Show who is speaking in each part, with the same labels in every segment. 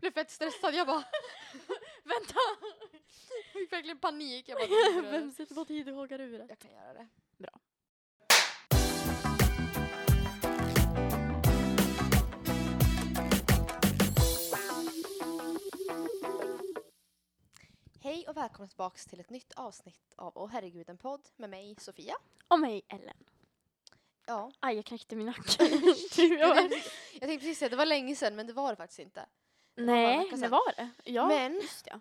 Speaker 1: blev fett stressad. Jag bara,
Speaker 2: Vänta!
Speaker 1: jag fick verkligen panik. Jag bara,
Speaker 2: Vem sätter på tid och hågar ur
Speaker 1: jag kan göra det.
Speaker 2: Bra.
Speaker 1: Hej och välkomna tillbaka till ett nytt avsnitt av Åh herregud en podd med mig Sofia.
Speaker 2: Och mig Ellen.
Speaker 1: Ja.
Speaker 2: Aj, jag knäckte min nacke.
Speaker 1: Jag tänkte, jag tänkte precis säga det var länge sedan men det var det faktiskt inte.
Speaker 2: Nej, det var det. Ja,
Speaker 1: Men-
Speaker 2: just ja.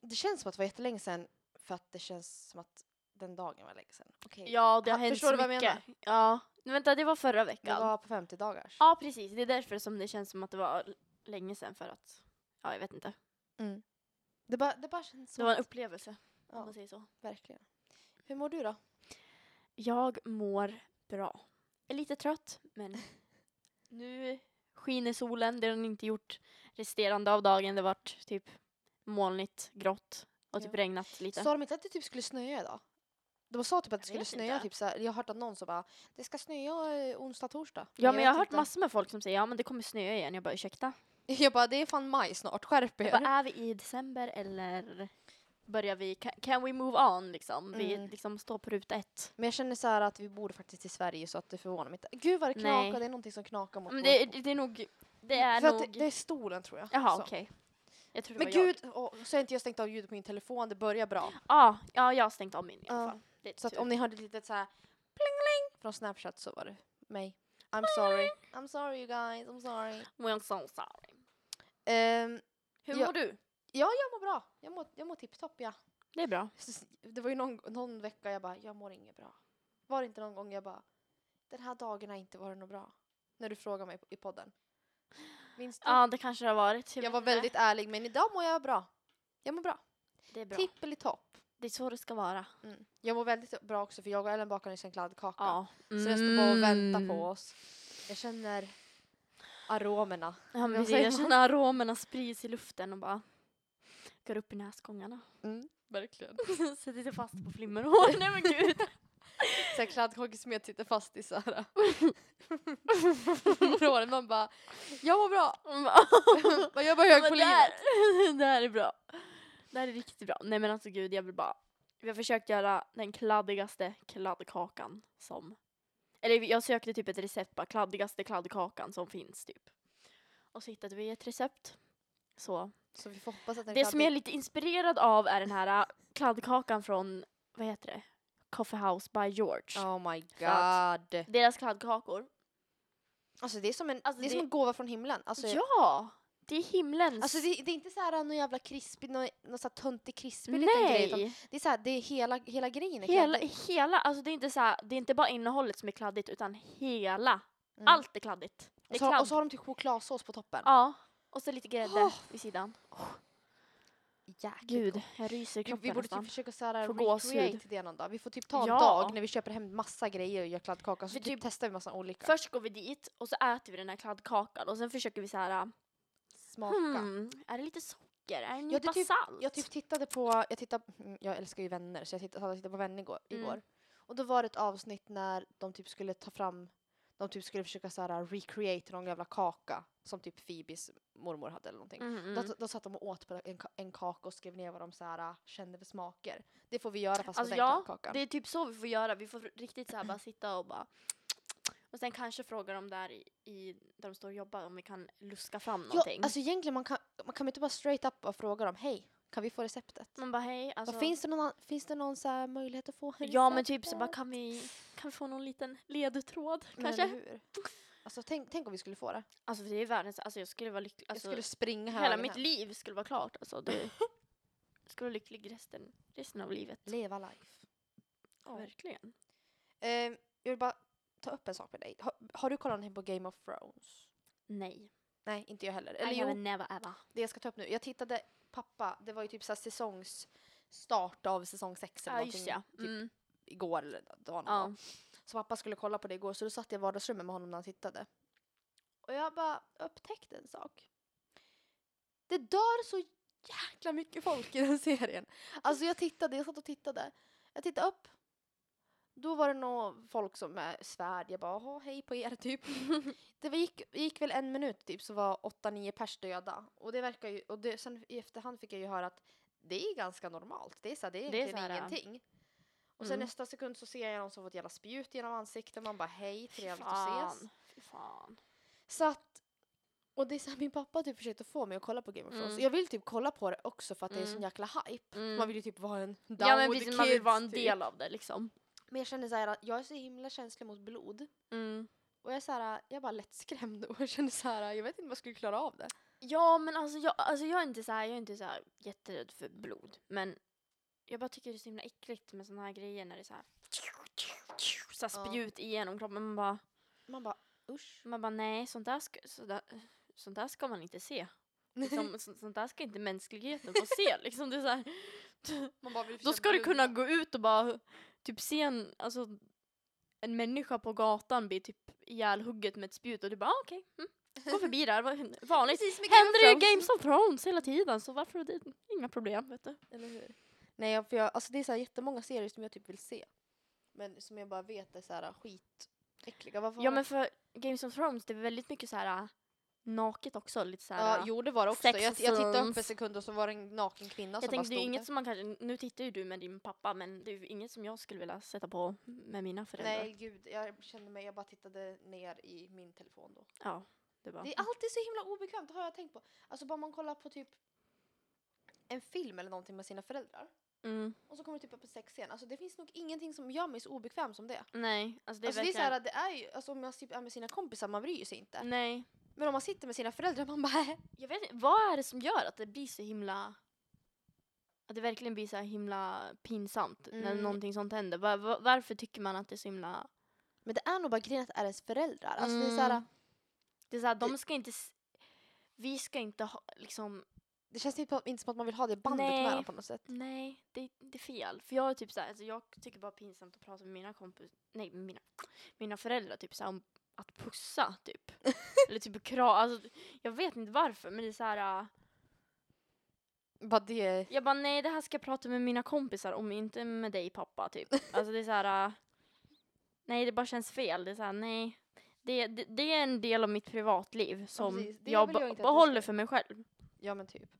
Speaker 1: Det känns som att det var jättelänge sedan för att det känns som att den dagen var länge sedan. Okej.
Speaker 2: Ja, det har
Speaker 1: Ha-
Speaker 2: hänt så
Speaker 1: du vad jag
Speaker 2: mycket.
Speaker 1: menar?
Speaker 2: Ja, men vänta, det var förra
Speaker 1: Det
Speaker 2: veckan.
Speaker 1: var på 50 dagars.
Speaker 2: Ja, precis. Det är därför som det känns som att det var länge sedan för att, ja, jag vet inte.
Speaker 1: Mm. Det, bara, det bara känns
Speaker 2: Det
Speaker 1: som
Speaker 2: var en upplevelse, om
Speaker 1: ja,
Speaker 2: man säger så.
Speaker 1: verkligen. Hur mår du då?
Speaker 2: Jag mår bra. Är lite trött, men nu skiner solen. Det har den inte gjort resterande av dagen. Det varit typ molnigt, grått och typ
Speaker 1: Ja.
Speaker 2: regnat lite.
Speaker 1: Sa de inte att det typ skulle snöa idag? De sa typ att det
Speaker 2: Jag
Speaker 1: skulle snöa
Speaker 2: inte.
Speaker 1: typ så här, jag har hört att någon som bara det ska snöa eh, onsdag, torsdag.
Speaker 2: Ja, men jag har hört
Speaker 1: inte.
Speaker 2: massor med folk som säger ja men det kommer snöa igen. Jag bara ursäkta.
Speaker 1: Jag bara det är fan maj snart, skärp
Speaker 2: Jag
Speaker 1: er.
Speaker 2: bara, är vi i december eller börjar vi, can, can we move on liksom? Vi
Speaker 1: Mm.
Speaker 2: liksom står på ruta ett.
Speaker 1: Men jag känner så här att vi bor faktiskt i Sverige så att det förvånar mig inte. Gud vad det knakar, det är någonting som knakar mot
Speaker 2: Men det, det är nog, det är
Speaker 1: För
Speaker 2: nog,
Speaker 1: att det, det är stolen tror jag.
Speaker 2: jaha okej. Jag tror det
Speaker 1: Men
Speaker 2: var jag.
Speaker 1: gud, åh, så har inte jag stängt av ljudet på min telefon, det börjar bra.
Speaker 2: Ja, ja, jag har stängt av min i alla fall. Det är
Speaker 1: Så att om ni hörde ett litet så här pling från Snapchat så var det mig. I'm sorry. I'm sorry you guys, I'm sorry.
Speaker 2: Well, so sorry.
Speaker 1: Ehm,
Speaker 2: Hur
Speaker 1: Ja.
Speaker 2: mår du?
Speaker 1: ja, jag mår bra. Jag mår, jag mår tipptopp ja.
Speaker 2: Det är bra.
Speaker 1: Det var ju någon, någon vecka jag bara, jag mår inget bra. Var det inte någon gång jag bara, den här dagen har inte varit något bra? När du frågade mig i podden. Minns du?
Speaker 2: Ja, det kanske det har varit.
Speaker 1: jag
Speaker 2: vet
Speaker 1: var
Speaker 2: inte.
Speaker 1: väldigt ärlig men idag mår jag bra. Jag mår bra.
Speaker 2: Det är bra.
Speaker 1: Tippelitopp.
Speaker 2: Det är så det ska vara.
Speaker 1: Mm. Jag mår väldigt bra också för jag och Ellen bakade nyss en kladdkaka.
Speaker 2: Ja.
Speaker 1: Så jag står bara och väntar
Speaker 2: Mm.
Speaker 1: på oss. Jag känner aromerna.
Speaker 2: Ja, men jag
Speaker 1: man?
Speaker 2: känner aromerna sprids i luften och bara går upp i näsgångarna.
Speaker 1: Verkligen.
Speaker 2: Sätter sig fast på flimmerhår. Nej men gud.
Speaker 1: Så här kladdkakesmet sitter fast i så här. Områden. Man bara, jag mår bra. Jag var hög på
Speaker 2: det,
Speaker 1: livet.
Speaker 2: det här är bra. Det här är riktigt bra. Nej men alltså gud jag vill bara. Vi har försökt göra den kladdigaste kladdkakan som. Eller jag sökte typ ett recept bara kladdigaste kladdkakan som finns typ. Och så hittade vi ett recept. Så
Speaker 1: Så vi får hoppas att den
Speaker 2: det som jag är
Speaker 1: kladdig-
Speaker 2: lite inspirerad av är den här äh, kladdkakan från, vad heter det? Coffee House by George.
Speaker 1: Oh my god.
Speaker 2: Deras kladdkakor.
Speaker 1: Alltså det är som en,
Speaker 2: Alltså,
Speaker 1: det är
Speaker 2: det-
Speaker 1: som en gåva från himlen. Alltså,
Speaker 2: ja! Det är himlens.
Speaker 1: alltså det, det är inte så här någon jävla krispig, någon, någon så här töntig krispig liten grej. Det är så här, det är hela, hela grejen är
Speaker 2: Hela, hela, alltså det är inte så här, det är inte bara innehållet som är kladdigt utan hela.
Speaker 1: Mm.
Speaker 2: Allt är kladdigt. Det
Speaker 1: Och
Speaker 2: är
Speaker 1: så,
Speaker 2: kladd.
Speaker 1: och så har de typ chokladsås på toppen.
Speaker 2: Ja. Och så lite grädde
Speaker 1: Oh.
Speaker 2: vid sidan.
Speaker 1: Jäkligt
Speaker 2: Gud,
Speaker 1: gott.
Speaker 2: jag ryser i
Speaker 1: Vi,
Speaker 2: kroppen
Speaker 1: vi borde
Speaker 2: nästan.
Speaker 1: typ försöka så här,
Speaker 2: Får gåshud.
Speaker 1: recreate det någon dag. Vi får typ ta en
Speaker 2: Ja.
Speaker 1: dag när vi köper hem massa grejer och gör kladdkaka. Så
Speaker 2: Vi
Speaker 1: typ
Speaker 2: typ-
Speaker 1: testar vi massa olika.
Speaker 2: Först går vi dit och så äter vi den här kladdkakan och sen försöker vi så här.
Speaker 1: Smaka.
Speaker 2: Hmm, är det lite socker? Är det en
Speaker 1: Ja, det
Speaker 2: nypa
Speaker 1: typ-
Speaker 2: salt?
Speaker 1: Jag typ tittade på, jag, tittade, mm, jag älskar ju vänner så jag tittade, tittade på vänner igår,
Speaker 2: Mm.
Speaker 1: igår. Och då var det ett avsnitt när de typ skulle ta fram, de typ skulle försöka så här recreate någon jävla kaka som typ Phoebes mormor hade eller någonting.
Speaker 2: Mm, mm.
Speaker 1: Då, då satt de och åt på en, en kaka och skrev ner vad de så här, kände för smaker. Det får vi göra fast
Speaker 2: Alltså
Speaker 1: med den
Speaker 2: ja,
Speaker 1: kladdkakan.
Speaker 2: det är typ så vi får göra. Vi får riktigt så här bara sitta och bara och sen kanske fråga dem där i, i där de står och jobbar om vi kan luska fram
Speaker 1: ja,
Speaker 2: någonting.
Speaker 1: alltså egentligen man kan man kan inte bara straight up och fråga dem, hej, kan vi få receptet?
Speaker 2: Man bara hej, alltså.
Speaker 1: Och finns det någon, finns det någon så möjlighet att få
Speaker 2: Ja men typ så bara
Speaker 1: receptet?
Speaker 2: kan vi, kan få någon liten ledtråd
Speaker 1: Men
Speaker 2: kanske?
Speaker 1: eller hur? Alltså tänk, tänk om vi skulle få det.
Speaker 2: Alltså det är världens, alltså jag skulle vara lycklig, alltså
Speaker 1: jag skulle springa här
Speaker 2: hela mitt
Speaker 1: hem.
Speaker 2: liv skulle vara klart alltså. Det, jag skulle vara lycklig resten, resten av livet.
Speaker 1: Leva life. Ja.
Speaker 2: Verkligen.
Speaker 1: Eh, jag vill bara ta upp en sak med dig. Har, har du kollat någonting på Game of Thrones?
Speaker 2: Nej.
Speaker 1: Nej, inte jag heller. Eller
Speaker 2: I have
Speaker 1: jo,
Speaker 2: never ever.
Speaker 1: det jag ska ta upp nu. Jag tittade, pappa, det var ju typ så här säsongsstart av säsong sex eller
Speaker 2: Ja
Speaker 1: någonting
Speaker 2: ja.
Speaker 1: typ
Speaker 2: Mm.
Speaker 1: Igår eller dagen
Speaker 2: Ja.
Speaker 1: ja. Så pappa skulle kolla på det igår så då satt jag i vardagsrummet med honom när han tittade. Och jag bara upptäckte en sak. Det dör så jäkla mycket folk i den serien. Alltså jag tittade, jag satt och tittade. Jag tittade upp. Då var det nog folk som med svärd. Jag bara, "Jaha, hej på er typ. det gick, gick väl en minut typ så var åtta, nio pers döda. Och det verkar ju, och det, sen i efterhand fick jag ju höra att det är ganska normalt. Det är, så här, det är
Speaker 2: Det är så här,
Speaker 1: ingenting. Och sen
Speaker 2: Mm.
Speaker 1: nästa sekund så ser jag någon som fått jävla spjut genom ansiktet. Man bara, hej, trevligt att ses.
Speaker 2: fan. Fy fan.
Speaker 1: Så att, och det är så här, min pappa har typ att få mig att kolla på Game of Thrones.
Speaker 2: Mm.
Speaker 1: Jag vill typ kolla på det också för att det är sån
Speaker 2: Mm.
Speaker 1: jäkla hype.
Speaker 2: Mm.
Speaker 1: Man vill ju typ vara en down
Speaker 2: Ja men
Speaker 1: with the
Speaker 2: precis, man vill
Speaker 1: kids,
Speaker 2: vara en
Speaker 1: typ.
Speaker 2: del av det liksom.
Speaker 1: Men jag känner så här att jag är så himla känslig mot blod.
Speaker 2: Mm.
Speaker 1: Och jag är så här, jag är bara lättskrämd och jag känner så här, jag vet inte om jag skulle klara av det.
Speaker 2: Ja men alltså jag, alltså jag är inte så här, jag är inte så här jätterädd för blod. Men jag bara tycker det är så himla äckligt med såna här grejer när det är så här, så här
Speaker 1: Ja.
Speaker 2: spjut igenom kroppen. Man bara,
Speaker 1: Man bara, usch.
Speaker 2: man bara nej sånt där, ska, så där, sånt där ska man inte se. Liksom, så, sånt där ska inte mänskligheten få se. Liksom, det är så här,
Speaker 1: Man bara
Speaker 2: då ska du kunna gå ut och bara typ se en, alltså, en människa på gatan bli typ ihjälhugget med ett spjut och du bara ah, okej, mm, gå förbi där, vanligt. Händer det i. Games of Thrones hela tiden så varför det inga problem vet du.
Speaker 1: Eller hur? Nej, jag- för jag, alltså det är så här jättemånga serier som jag typ vill se. Men som jag bara vet är så här skitäckliga. Varför
Speaker 2: Ja men för Games of Thrones det är väldigt mycket så här äh, naket också, lite så här.
Speaker 1: Ja, jo det var det också.
Speaker 2: sex
Speaker 1: Jag, jag tittade upp en sekund och så var det en naken kvinna
Speaker 2: jag
Speaker 1: som bara
Speaker 2: tänkte det är
Speaker 1: stod
Speaker 2: inget
Speaker 1: där.
Speaker 2: som man kanske, nu tittar ju du med din pappa men det är ju inget som jag skulle vilja sätta på med mina föräldrar.
Speaker 1: Nej gud, jag kände mig, jag bara tittade ner i min telefon då.
Speaker 2: Ja, det var.
Speaker 1: Det är alltid så himla obekvämt, har jag tänkt på. Alltså bara man kollar på typ en film eller någonting med sina föräldrar.
Speaker 2: Mm,
Speaker 1: Och så kommer det typ upp en sexscen. Alltså det finns nog ingenting som gör mig så obekväm som det.
Speaker 2: nej, alltså det är
Speaker 1: alltså det är så här, det är ju, alltså om jag typ är med sina kompisar, man bryr sig inte.
Speaker 2: nej,
Speaker 1: Men om man sitter med sina föräldrar, man bara
Speaker 2: jag vet inte, vad är det som gör att det blir så himla att det verkligen blir så himla pinsamt när
Speaker 1: Mm.
Speaker 2: någonting sånt händer. Var, var, varför tycker man att det är så himla...
Speaker 1: Men det är nog bara grejen att det är ens föräldrar. Alltså det är så här,
Speaker 2: Mm. Det är så här, de ska inte... Vi ska inte ha liksom...
Speaker 1: det känns inte, inte som att man vill ha det bandet
Speaker 2: Nej.
Speaker 1: med dem på något sätt.
Speaker 2: Nej, det, det är fel. För jag är typ så här, alltså jag tycker bara pinsamt att prata med mina kompis, nej mina, mina föräldrar typ så här, om att pussa typ. Eller typ kram, alltså jag vet inte varför men det är så här. äh,
Speaker 1: Bara det,
Speaker 2: jag bara nej det här ska jag prata med mina kompisar om, inte med dig pappa typ. Alltså det är så här. äh, nej det bara känns fel, det är så här, nej. Det, det, det är en del av mitt privatliv som.
Speaker 1: Det
Speaker 2: jag
Speaker 1: jag
Speaker 2: behåller för mig själv.
Speaker 1: ja men typ.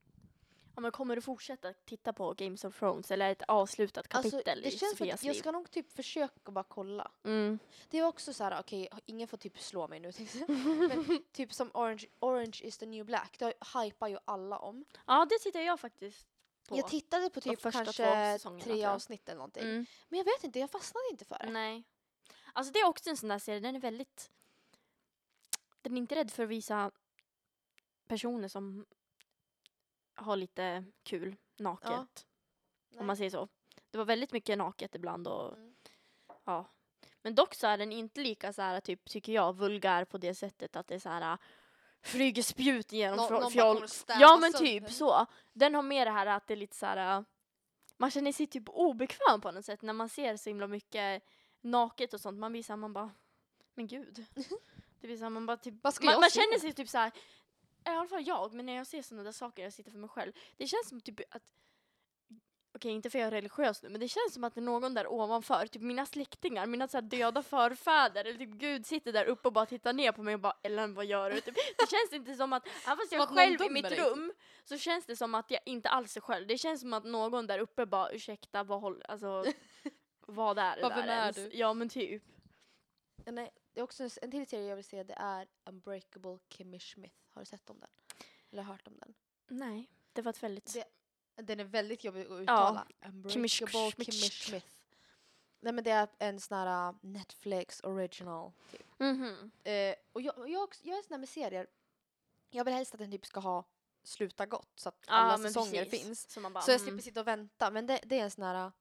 Speaker 2: Ja, men kommer du fortsätta titta på Games of Thrones eller ett avslutat kapitel
Speaker 1: Alltså, det
Speaker 2: i
Speaker 1: känns
Speaker 2: Sofias
Speaker 1: att jag
Speaker 2: liv?
Speaker 1: ska nog typ försöka bara kolla.
Speaker 2: Mm.
Speaker 1: Det är också så här, okej, ingen får typ slå mig nu. jag. men typ som Orange, Orange is the new black, det hypar ju alla om.
Speaker 2: Ja, det tittar jag faktiskt på.
Speaker 1: Jag tittade på typ kanske tre avsnitt eller någonting.
Speaker 2: mm.
Speaker 1: Men jag vet inte, jag fastnade inte för det.
Speaker 2: Nej. Alltså det är också en sån där serie, den är väldigt... Den är inte rädd för att visa personer som har lite kul naket.
Speaker 1: Nej.
Speaker 2: Om man säger så. Det var väldigt mycket naket ibland och
Speaker 1: Mm.
Speaker 2: ja. Men dock så är den inte lika så här typ, tycker jag, vulgär på det sättet att det är så här flyger spjut genom
Speaker 1: Nå-
Speaker 2: fjoll. Ja men
Speaker 1: sönder.
Speaker 2: typ så. Den har mer det här att det är lite så här. Man känner sig typ obekväm på något sätt när man ser så himla mycket naket och sånt. Man blir såhär, man bara, men gud. Det blir såhär, man bara typ, man, man känner sig typ så här. I alla fall jag, men när jag ser sådana där saker, jag sitter för mig själv. Det känns som typ att Okej, inte för att jag är religiös nu, men det känns som att det är någon där ovanför, typ mina släktingar, mina så döda förfäder, eller typ Gud sitter där uppe och bara tittar ner på mig och bara Ellen vad gör du? Typ, det känns inte som att, även fast jag är själv i mitt
Speaker 1: dig,
Speaker 2: rum, så känns det som att jag inte alls är själv. Det känns som att någon där uppe bara ursäkta, vad håll, alltså vad är det där
Speaker 1: är
Speaker 2: ens?
Speaker 1: du?
Speaker 2: Ja men typ.
Speaker 1: Ja, Nej, det är också en, en till serie jag vill se, det är Unbreakable Kimmy Schmidt. Har du sett om den? Eller hört om den?
Speaker 2: Nej, det var ett väldigt...
Speaker 1: Det- Den är väldigt jobbig att uttala. Unbreakable
Speaker 2: Schmidt.
Speaker 1: Kimmy Schmidt. Nej men det är en sån här uh, Netflix original typ.
Speaker 2: Mhm.
Speaker 1: Eh, och jag, jag, också- jag är sån här med serier, jag vill helst att den typ ska ha sluta gott så att alla
Speaker 2: Ja,
Speaker 1: säsonger
Speaker 2: precis.
Speaker 1: finns.
Speaker 2: Så bara,
Speaker 1: Så jag
Speaker 2: mm.
Speaker 1: slipper sitta och vänta. Men det, det är en sån här, uh,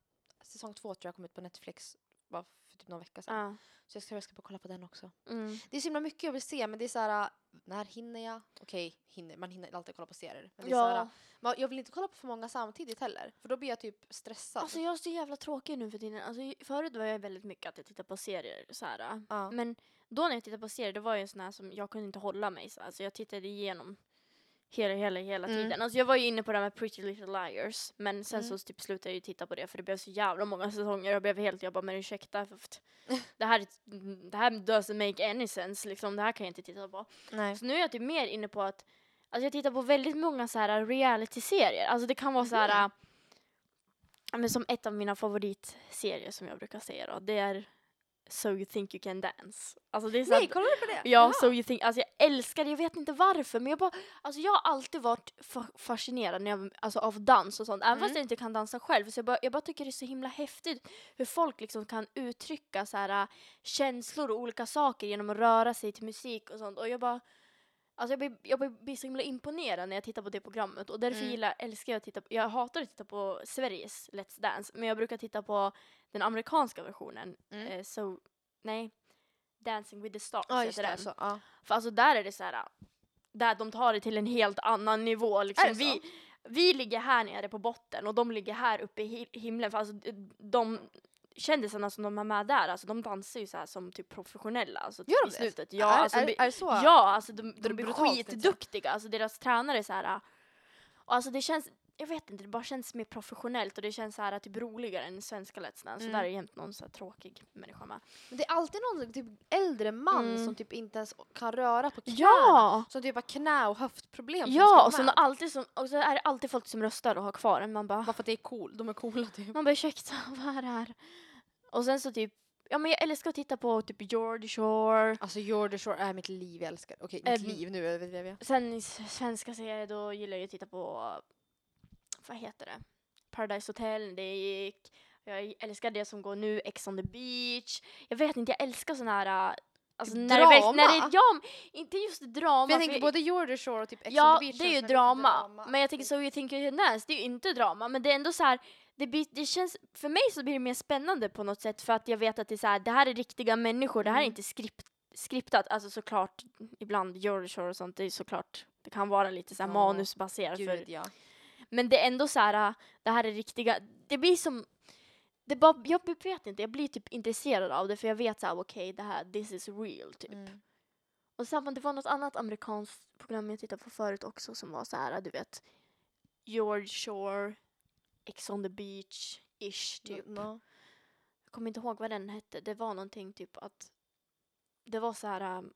Speaker 1: säsong två tror jag kom ut på Netflix bara någon vecka sedan.
Speaker 2: Ja.
Speaker 1: Så jag ska, jag ska bara kolla på den också.
Speaker 2: Mm.
Speaker 1: Det är så himla mycket jag vill se men det är så här, uh, när hinner jag? Okej, hinner, man hinner alltid kolla på serier. Men det är så här, uh, man, jag vill inte kolla på för många samtidigt heller. För då blir jag typ stressad.
Speaker 2: Alltså jag är så jävla tråkig nu för tiden. Alltså, förut var jag väldigt mycket att jag tittade på serier så här.
Speaker 1: ja.
Speaker 2: Men då när jag tittade på serier, då var jag en sån här som jag kunde inte hålla mig. Så, alltså jag tittade igenom Hela, hela, hela
Speaker 1: Mm.
Speaker 2: tiden. Alltså jag var ju inne på det här med Pretty Little Liars. Men sen
Speaker 1: Mm.
Speaker 2: så typ slutade jag ju titta på det för det blev så jävla många säsonger. Jag blev helt, jag bara men ursäkta. Det här, är- det här doesn't make any sense liksom. Det här kan jag inte titta på.
Speaker 1: Nej.
Speaker 2: Så nu är jag typ mer inne på att Alltså jag tittar på väldigt många så här reality-serier. Alltså det kan vara så här
Speaker 1: Mhm.
Speaker 2: ja, men som ett av mina favoritserier som jag brukar säga då. Det är So You Think You Can Dance. Alltså det är så
Speaker 1: Nej, kollar du på det?
Speaker 2: Ja,
Speaker 1: Jaha.
Speaker 2: so you think, alltså jag älskar det, jag vet inte varför men jag bara, alltså jag har alltid varit fa- fascinerad när jag, alltså av dans och sånt, även fast
Speaker 1: Mm.
Speaker 2: jag inte kan dansa själv. Så jag bara, jag bara tycker det är så himla häftigt hur folk liksom kan uttrycka så här, äh, känslor och olika saker genom att röra sig till musik och sånt. Och jag bara, alltså jag blir, jag blir så himla imponerad när jag tittar på det programmet och därför
Speaker 1: Mm.
Speaker 2: gillar, älskar jag att titta på, jag hatar att titta på Sveriges Let's Dance men jag brukar titta på den amerikanska versionen.
Speaker 1: Mm.
Speaker 2: Eh, so, nej, Dancing with the Stars
Speaker 1: just
Speaker 2: heter den.
Speaker 1: Så, ja.
Speaker 2: För alltså där är det så här, där de tar det till en helt annan nivå. Liksom.
Speaker 1: Är det så?
Speaker 2: Vi, vi ligger här nere på botten och de ligger här uppe i hi- himlen. För alltså, de kändisarna som de har med där, alltså, de dansar ju så här som typ professionella. Alltså,
Speaker 1: Gör de
Speaker 2: i
Speaker 1: det?
Speaker 2: slutet. Ja,
Speaker 1: är,
Speaker 2: alltså,
Speaker 1: är, är det så?
Speaker 2: ja, alltså de,
Speaker 1: är
Speaker 2: de blir
Speaker 1: inte?
Speaker 2: skitduktiga. Alltså deras tränare är så här. Och alltså det känns, jag vet inte, det bara känns mer professionellt och det känns så här typ roligare än svenska Let's Dance. Så
Speaker 1: Mm.
Speaker 2: där är jämt någon så här tråkig människa med.
Speaker 1: Men det är alltid någon typ äldre man
Speaker 2: Mm.
Speaker 1: som typ inte ens kan röra på knäna.
Speaker 2: Ja!
Speaker 1: Som typ har knä och höftproblem. som
Speaker 2: Ja, och så,
Speaker 1: med.
Speaker 2: alltid som, och så är det alltid folk som röstar och har kvar den. Man bara,
Speaker 1: Bara för att det är cool. De är coola typ.
Speaker 2: man bara ursäkta, vad är det här? Och sen så typ, ja men jag älskar att titta på typ George Shore.
Speaker 1: Alltså Jordy Shore är mitt liv, jag älskar Okej, mitt
Speaker 2: Ehm,
Speaker 1: liv nu.
Speaker 2: Sen svenska serier då gillar jag att titta på, vad heter det? Paradise Hotel, det gick. Jag älskar det som går nu, Ex on the beach. Jag vet inte, jag älskar såna här Alltså
Speaker 1: Typ
Speaker 2: när det, när
Speaker 1: drama?
Speaker 2: det, ja, inte just drama.
Speaker 1: För jag
Speaker 2: för
Speaker 1: tänker både Jordy Shore och typ Ex on
Speaker 2: Ja,
Speaker 1: the beach
Speaker 2: det är ju
Speaker 1: väldigt
Speaker 2: drama. Men jag tänker
Speaker 1: Så
Speaker 2: You Can Dance, det är ju inte drama. Men det är ändå så här, det, blir, det känns, för mig så blir det mer spännande på något sätt för att jag vet att det är så här, det här är riktiga människor, det här är
Speaker 1: Mm.
Speaker 2: inte skript, skriptat. Alltså såklart, ibland George Shore och sånt, det är såklart, det kan vara lite så här
Speaker 1: Ja,
Speaker 2: manusbaserat. För,
Speaker 1: Gud ja.
Speaker 2: Men det är ändå så här, det här är riktiga, det blir som det bara, jag vet inte, jag blir typ intresserad av det för jag vet så här, okej det här, this is real typ.
Speaker 1: Mm.
Speaker 2: Och samma, det var något annat amerikanskt program jag tittade på förut också som var så här, du vet, George Shore, Ex on the beach, ish typ.
Speaker 1: No.
Speaker 2: Jag kommer inte ihåg vad den hette. Det var någonting typ att det var så här um,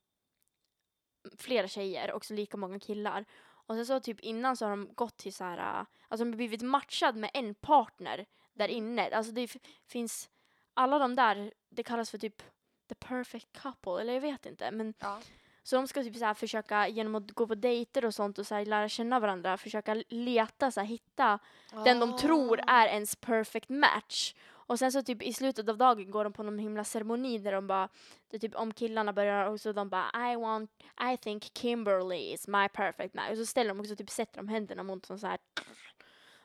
Speaker 2: flera tjejer och så lika många killar. Och sen så typ innan så har de gått till så här, uh, alltså de har blivit matchad med en partner där inne. Alltså det finns, alla de där, det kallas för typ the perfect couple, eller jag vet inte. Men
Speaker 1: Ja.
Speaker 2: så de ska typ så här försöka genom att gå på dejter och sånt och så lära känna varandra, försöka leta, så här, hitta den de tror
Speaker 1: Ah.
Speaker 2: är ens perfect match. Och sen så typ i slutet av dagen går de på någon himla ceremoni där de bara, det typ om killarna börjar och så de bara I want, I think Kimberly is my perfect match. Och så ställer de också typ sätter de händerna mot sån så här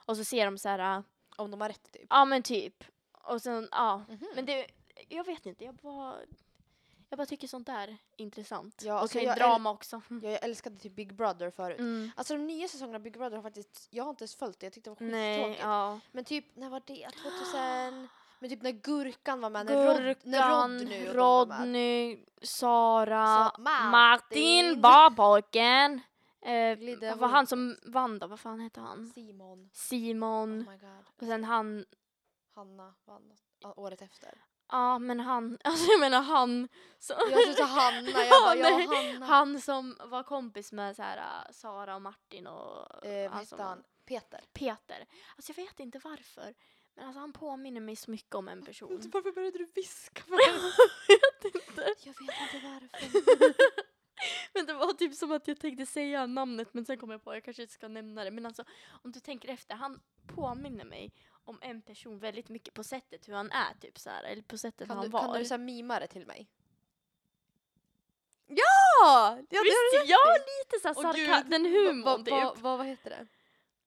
Speaker 2: och så ser de så här, ja
Speaker 1: Om de har rätt typ.
Speaker 2: ah, men typ. Och sen, ja.
Speaker 1: Mhm.
Speaker 2: Men det, jag vet inte, jag bara, jag bara tycker sånt där är intressant.
Speaker 1: Ja,
Speaker 2: och
Speaker 1: alltså jag
Speaker 2: drama också.
Speaker 1: Ja, jag älskade typ Big Brother förut.
Speaker 2: Mm.
Speaker 1: Alltså de nya säsongerna av Big Brother har faktiskt, jag har inte ens följt det, jag tyckte det var skittråkigt.
Speaker 2: ja.
Speaker 1: Men typ, när var det? 2000? Men typ när Gurkan var med, när, Rod, när
Speaker 2: Gurkan,
Speaker 1: Rodney.
Speaker 2: Rodney, Sara,
Speaker 1: Så, Martin.
Speaker 2: Martin, barpojken. Eh,
Speaker 1: Glidde
Speaker 2: vad var han som vann då? Vad fan hette han?
Speaker 1: Simon. Oh
Speaker 2: Simon.
Speaker 1: god.
Speaker 2: Och sen han,
Speaker 1: Hanna vann året efter.
Speaker 2: Ja men han, alltså jag menar han. Så,
Speaker 1: Jag trodde Hanna, jag bara ja,
Speaker 2: Nej,
Speaker 1: Hanna.
Speaker 2: han som var kompis med så här, äh, Sara och Martin och
Speaker 1: eh, vad
Speaker 2: han
Speaker 1: hette
Speaker 2: som-
Speaker 1: han? Peter.
Speaker 2: Peter. Alltså jag vet inte varför. Men alltså han påminner mig så mycket om en person.
Speaker 1: Varför började du viska?
Speaker 2: jag vet inte.
Speaker 1: jag vet inte varför.
Speaker 2: Men det var typ som att jag tänkte säga namnet men sen kom jag på att jag kanske inte ska nämna det. Men alltså om du tänker efter, han påminner mig om en person väldigt mycket på sättet hur han är typ så här, eller på sättet
Speaker 1: Kan
Speaker 2: han
Speaker 1: du,
Speaker 2: var.
Speaker 1: kan du så här mima det till mig? Ja! ja det
Speaker 2: Visst, ja lite såhär
Speaker 1: Åh,
Speaker 2: sarka-
Speaker 1: gud,
Speaker 2: den humorn
Speaker 1: va-
Speaker 2: typ.
Speaker 1: va- vad- vad heter det?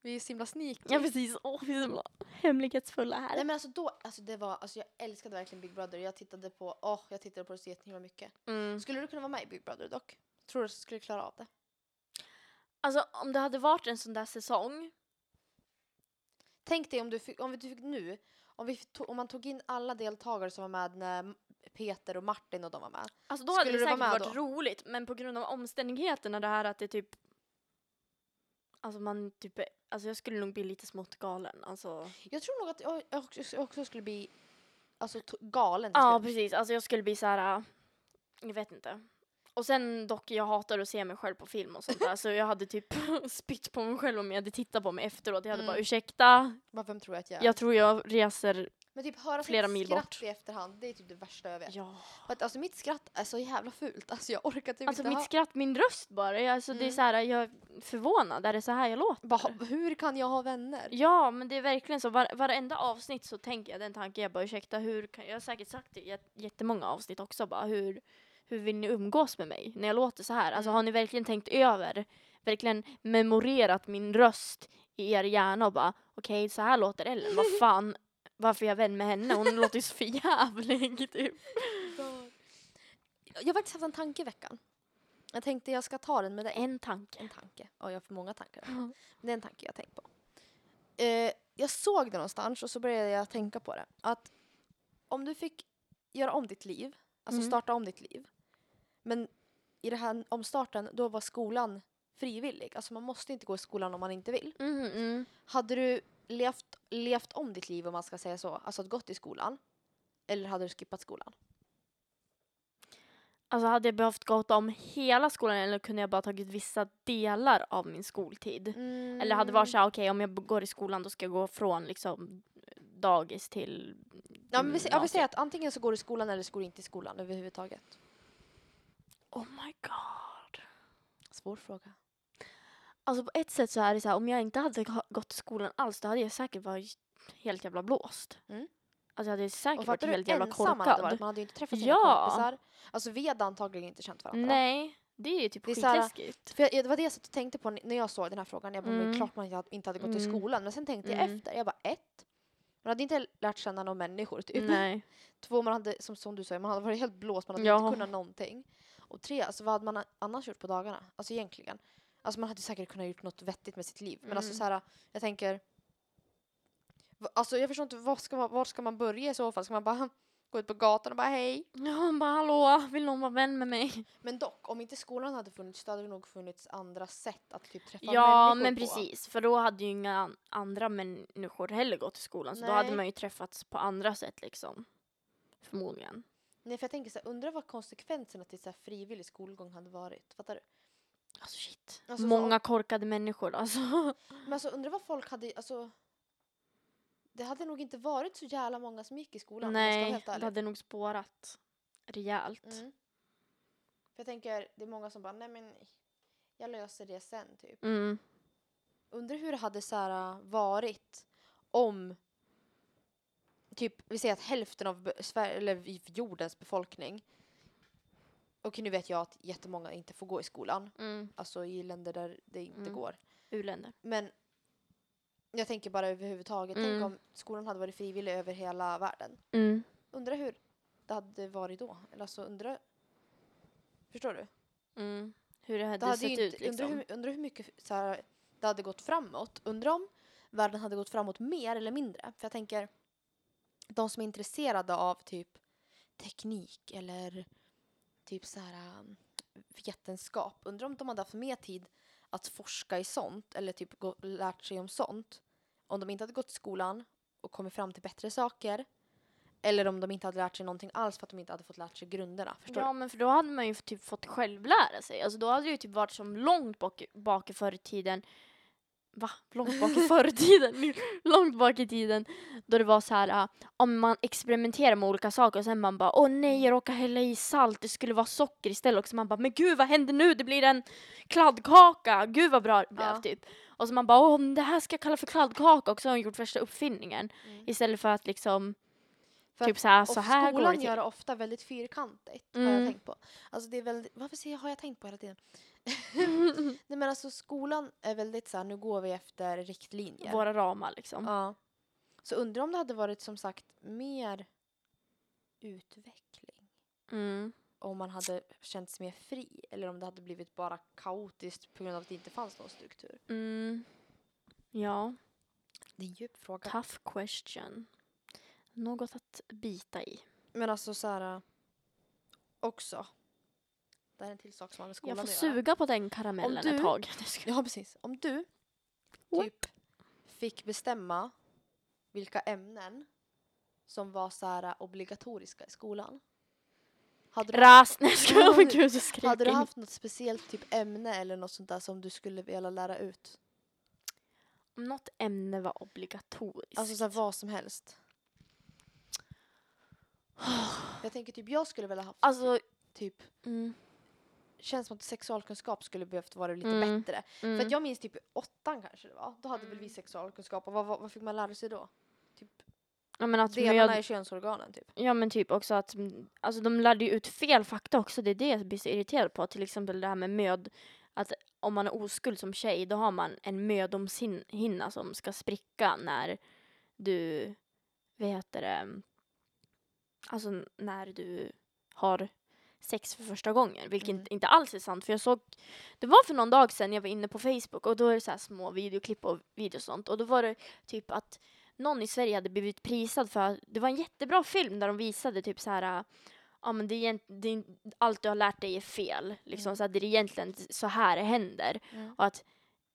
Speaker 1: Vi är så himla sneaky.
Speaker 2: Ja precis, åh vi är så himla hemlighetsfulla här.
Speaker 1: Nej men alltså då, alltså det var, alltså jag älskade verkligen Big Brother. Jag tittade på, åh jag tittade på det så jättehimla mycket.
Speaker 2: mm.
Speaker 1: Skulle du kunna vara med i Big Brother dock? Tror du att du skulle klara av det?
Speaker 2: Alltså om det hade varit en sån där säsong,
Speaker 1: Tänk dig om du fick, om du fick nu, om, vi to, om man tog in alla deltagare som var med när Peter och Martin och de var med.
Speaker 2: alltså då
Speaker 1: Skulle
Speaker 2: hade det säkert varit
Speaker 1: då?
Speaker 2: roligt men på grund av omständigheterna det här att det typ Alltså man typ, alltså jag skulle nog bli lite smått galen. Alltså.
Speaker 1: Jag tror nog att jag jag också, jag också skulle bli alltså, galen.
Speaker 2: Ja precis, alltså jag skulle bli så här. äh, jag vet inte. Och sen dock, jag hatar att se mig själv på film och sånt där. så jag hade typ spytt på mig själv om jag hade tittat på mig efteråt. Jag hade bara
Speaker 1: Mm.
Speaker 2: ursäkta,
Speaker 1: Bara, Vem tror jag att jag är?
Speaker 2: jag tror jag reser,
Speaker 1: Men typ höra
Speaker 2: flera
Speaker 1: sitt
Speaker 2: mil
Speaker 1: skratt
Speaker 2: bort.
Speaker 1: i efterhand, det är typ det värsta jag vet.
Speaker 2: ja.
Speaker 1: För att, alltså mitt skratt är så jävla fult. Alltså jag orkar typ
Speaker 2: Alltså
Speaker 1: inte
Speaker 2: mitt
Speaker 1: ha...
Speaker 2: skratt, min röst bara. Alltså, Det är
Speaker 1: Mm.
Speaker 2: så här, jag är förvånad, är det så här jag låter?
Speaker 1: Bara, hur kan jag ha vänner?
Speaker 2: Ja, men det är verkligen så. Var, varenda avsnitt så tänker jag den tanken. Jag bara ursäkta, hur kan, jag har säkert sagt det i jät- jättemånga avsnitt också. Bara, hur, hur vill ni umgås med mig när jag låter så här? Alltså
Speaker 1: Mm.
Speaker 2: har ni verkligen tänkt över, verkligen memorerat min röst i er hjärna och bara okej, så här låter Ellen. Vad fan, varför är jag vän med henne? Hon låter ju så förjävlig typ.
Speaker 1: Jag har faktiskt haft en tanke i veckan. Jag tänkte jag ska ta den med dig.
Speaker 2: En tanke.
Speaker 1: En tanke. Ja, jag har för många tankar.
Speaker 2: Mm.
Speaker 1: Det är en tanke jag tänkt på. Eh, jag såg det någonstans och så började jag tänka på det. Att om du fick göra om ditt liv, alltså
Speaker 2: Mm.
Speaker 1: starta om ditt liv. Men i den här omstarten, då var skolan frivillig. Alltså man måste inte gå i skolan om man inte vill.
Speaker 2: Mm, mm.
Speaker 1: Hade du levt, levt om ditt liv om man ska säga så, alltså gått i skolan? Eller hade du skippat skolan?
Speaker 2: Alltså hade jag behövt gå om hela skolan eller kunde jag bara tagit vissa delar av min skoltid? Eller hade det varit så här, okej om jag går i skolan då ska jag gå från liksom dagis till
Speaker 1: Ja, men vi, ja, vi säger att antingen så går du i skolan eller så går du inte i skolan överhuvudtaget.
Speaker 2: Oh my god.
Speaker 1: Svår fråga.
Speaker 2: Alltså på ett sätt så är det så här, om jag inte hade ha- gått i skolan alls då hade jag säkert varit helt jävla blåst.
Speaker 1: Mm.
Speaker 2: Alltså jag hade säkert varit helt jävla korkad.
Speaker 1: varit? Man hade ju inte träffat sina
Speaker 2: Ja.
Speaker 1: kompisar. Alltså vi hade antagligen inte känt varandra.
Speaker 2: Nej, det är ju typ
Speaker 1: Det är
Speaker 2: skitläskigt.
Speaker 1: För jag, det var det jag satt och tänkte på när jag såg den här frågan. Jag bara, men
Speaker 2: Mm.
Speaker 1: klart man inte hade- gått
Speaker 2: Mm.
Speaker 1: skolan. Men sen tänkte jag
Speaker 2: Mm.
Speaker 1: efter. Jag bara, ett. Man hade inte lärt känna några människor typ.
Speaker 2: Nej.
Speaker 1: Två, man hade, som, som du sa, man hade varit helt blåst. Man hade
Speaker 2: Ja.
Speaker 1: inte kunnat någonting. Och tre, alltså vad hade man annars gjort på dagarna? Alltså egentligen. Alltså man hade säkert kunnat gjort något vettigt med sitt liv. Men alltså
Speaker 2: Mm.
Speaker 1: så här, jag tänker. Alltså jag förstår inte, var ska, man, var ska man börja i så fall? Ska man bara gå ut på gatan och bara hej?
Speaker 2: Ja, bara hallå, vill någon vara vän med mig?
Speaker 1: Men dock, om inte skolan hade funnits så hade det nog funnits andra sätt att typ träffa
Speaker 2: Ja,
Speaker 1: människor
Speaker 2: men
Speaker 1: på.
Speaker 2: precis. För då hade ju inga an- andra människor heller gått i skolan. Så då hade
Speaker 1: Nej.
Speaker 2: man ju träffats på andra sätt liksom. Förmodligen.
Speaker 1: Nej, för jag tänker så här, undrar vad konsekvenserna till så här frivillig skolgång hade varit. Fattar du?
Speaker 2: Alltså shit.
Speaker 1: Alltså, så
Speaker 2: Många korkade människor alltså.
Speaker 1: Men alltså undrar vad folk hade, alltså. Det hade nog inte varit så jävla många som gick i skolan
Speaker 2: Nej, det hade nog spårat rejält.
Speaker 1: Mm. För jag tänker, det är många som bara, nej men jag löser det sen typ.
Speaker 2: Mm.
Speaker 1: Undrar hur det hade så här, varit om typ, vi säger att hälften av be- Sver- eller jordens befolkning och nu vet jag att jättemånga inte får gå i skolan,
Speaker 2: Mm.
Speaker 1: alltså i länder där det inte
Speaker 2: Mm.
Speaker 1: går.
Speaker 2: U-länder.
Speaker 1: Men jag tänker bara överhuvudtaget, tänk
Speaker 2: Mm.
Speaker 1: om skolan hade varit frivillig över hela världen.
Speaker 2: Mm.
Speaker 1: Undrar hur det hade varit då? Eller alltså undrar... Förstår du?
Speaker 2: Mm. Hur det hade,
Speaker 1: Det hade
Speaker 2: sett
Speaker 1: ju
Speaker 2: ut
Speaker 1: inte, undrar,
Speaker 2: liksom.
Speaker 1: hur, undrar hur mycket så här, det hade gått framåt. Undrar om världen hade gått framåt mer eller mindre. För jag tänker, de som är intresserade av typ teknik eller typ så här um, vetenskap. Undrar om de hade haft mer tid att forska i sånt eller typ gå, lärt sig om sånt. Om de inte hade gått i skolan och kommit fram till bättre saker. Eller om de inte hade lärt sig någonting alls för att de inte hade fått lärt sig grunderna. Förstår
Speaker 2: Ja men för då hade man ju typ fått självlära sig. Alltså då hade det ju typ varit som långt bak, bak i förr i tiden. Va? Långt bak i förr i tiden? långt bak i tiden. Då det var så här, äh, om man experimenterar med olika saker och sen man bara åh nej jag råkar hälla i salt, det skulle vara socker istället. Och så man bara men gud vad händer nu? Det blir en kladdkaka, gud vad bra det blev
Speaker 1: Ja.
Speaker 2: typ. Och så man bara åh det här ska jag kalla för kladdkaka och så har hon gjort värsta uppfinningen.
Speaker 1: Mm.
Speaker 2: Istället för att liksom
Speaker 1: För
Speaker 2: typ så här, så här går det
Speaker 1: skolan
Speaker 2: till.
Speaker 1: gör det ofta väldigt fyrkantigt, har
Speaker 2: Mm.
Speaker 1: jag tänkt på. Alltså det är väldigt, varför har jag tänkt på hela tiden? Nej men alltså skolan är väldigt så här, nu går vi efter riktlinjer.
Speaker 2: Våra ramar liksom.
Speaker 1: Ja. Så undrar om det hade varit som sagt mer utveckling.
Speaker 2: Mm.
Speaker 1: Om man hade känts mer fri. Eller om det hade blivit bara kaotiskt på grund av att det inte fanns någon struktur.
Speaker 2: Mm. Ja,
Speaker 1: Det är en djup fråga.
Speaker 2: tough question. Något att bita i.
Speaker 1: Men alltså så här äh, också. Det här är en till sak som har med skolan
Speaker 2: Jag får
Speaker 1: att göra.
Speaker 2: suga på den karamellen
Speaker 1: du-
Speaker 2: ett tag.
Speaker 1: Ja precis. Om du typ fick bestämma vilka ämnen som var så här obligatoriska i skolan. Hade du,
Speaker 2: Ras! Nej jag skojar,
Speaker 1: Ja,
Speaker 2: men gud så skriker
Speaker 1: hade du haft något speciellt typ ämne eller något sånt där som du skulle vilja lära ut?
Speaker 2: Om något ämne var obligatoriskt.
Speaker 1: Alltså så här, vad som helst. Jag tänker typ jag skulle vilja haft
Speaker 2: Alltså,
Speaker 1: typ
Speaker 2: mm,
Speaker 1: känns som att sexualkunskap skulle behövt vara lite
Speaker 2: Mm.
Speaker 1: bättre.
Speaker 2: mm.
Speaker 1: För att jag minns typ i åttan kanske det var. Då hade väl vi
Speaker 2: Mm.
Speaker 1: sexualkunskap och vad, vad, vad fick man lära sig då? Typ
Speaker 2: ja, men att
Speaker 1: delarna
Speaker 2: möd-
Speaker 1: i könsorganen typ.
Speaker 2: Ja men typ också att mm, alltså de lärde ju ut fel fakta också. Det är det jag blir så irriterad på. Till exempel det här med möd. Att om man är oskuld som tjej då har man en mödomshinna som ska spricka när du, vad heter det, alltså när du har sex för första gången. Vilket
Speaker 1: Mm.
Speaker 2: inte- alls är sant. För jag såg, det var för någon dag sedan jag var inne på Facebook och då är det så här små videoklipp och video och sånt. Och då var det typ att någon i Sverige hade blivit prisad för att det var en jättebra film där de visade typ så här ja men det är, det är, allt du har lärt dig är fel. Liksom
Speaker 1: Mm.
Speaker 2: så att det är egentligen så här det händer.
Speaker 1: Mm.
Speaker 2: Och att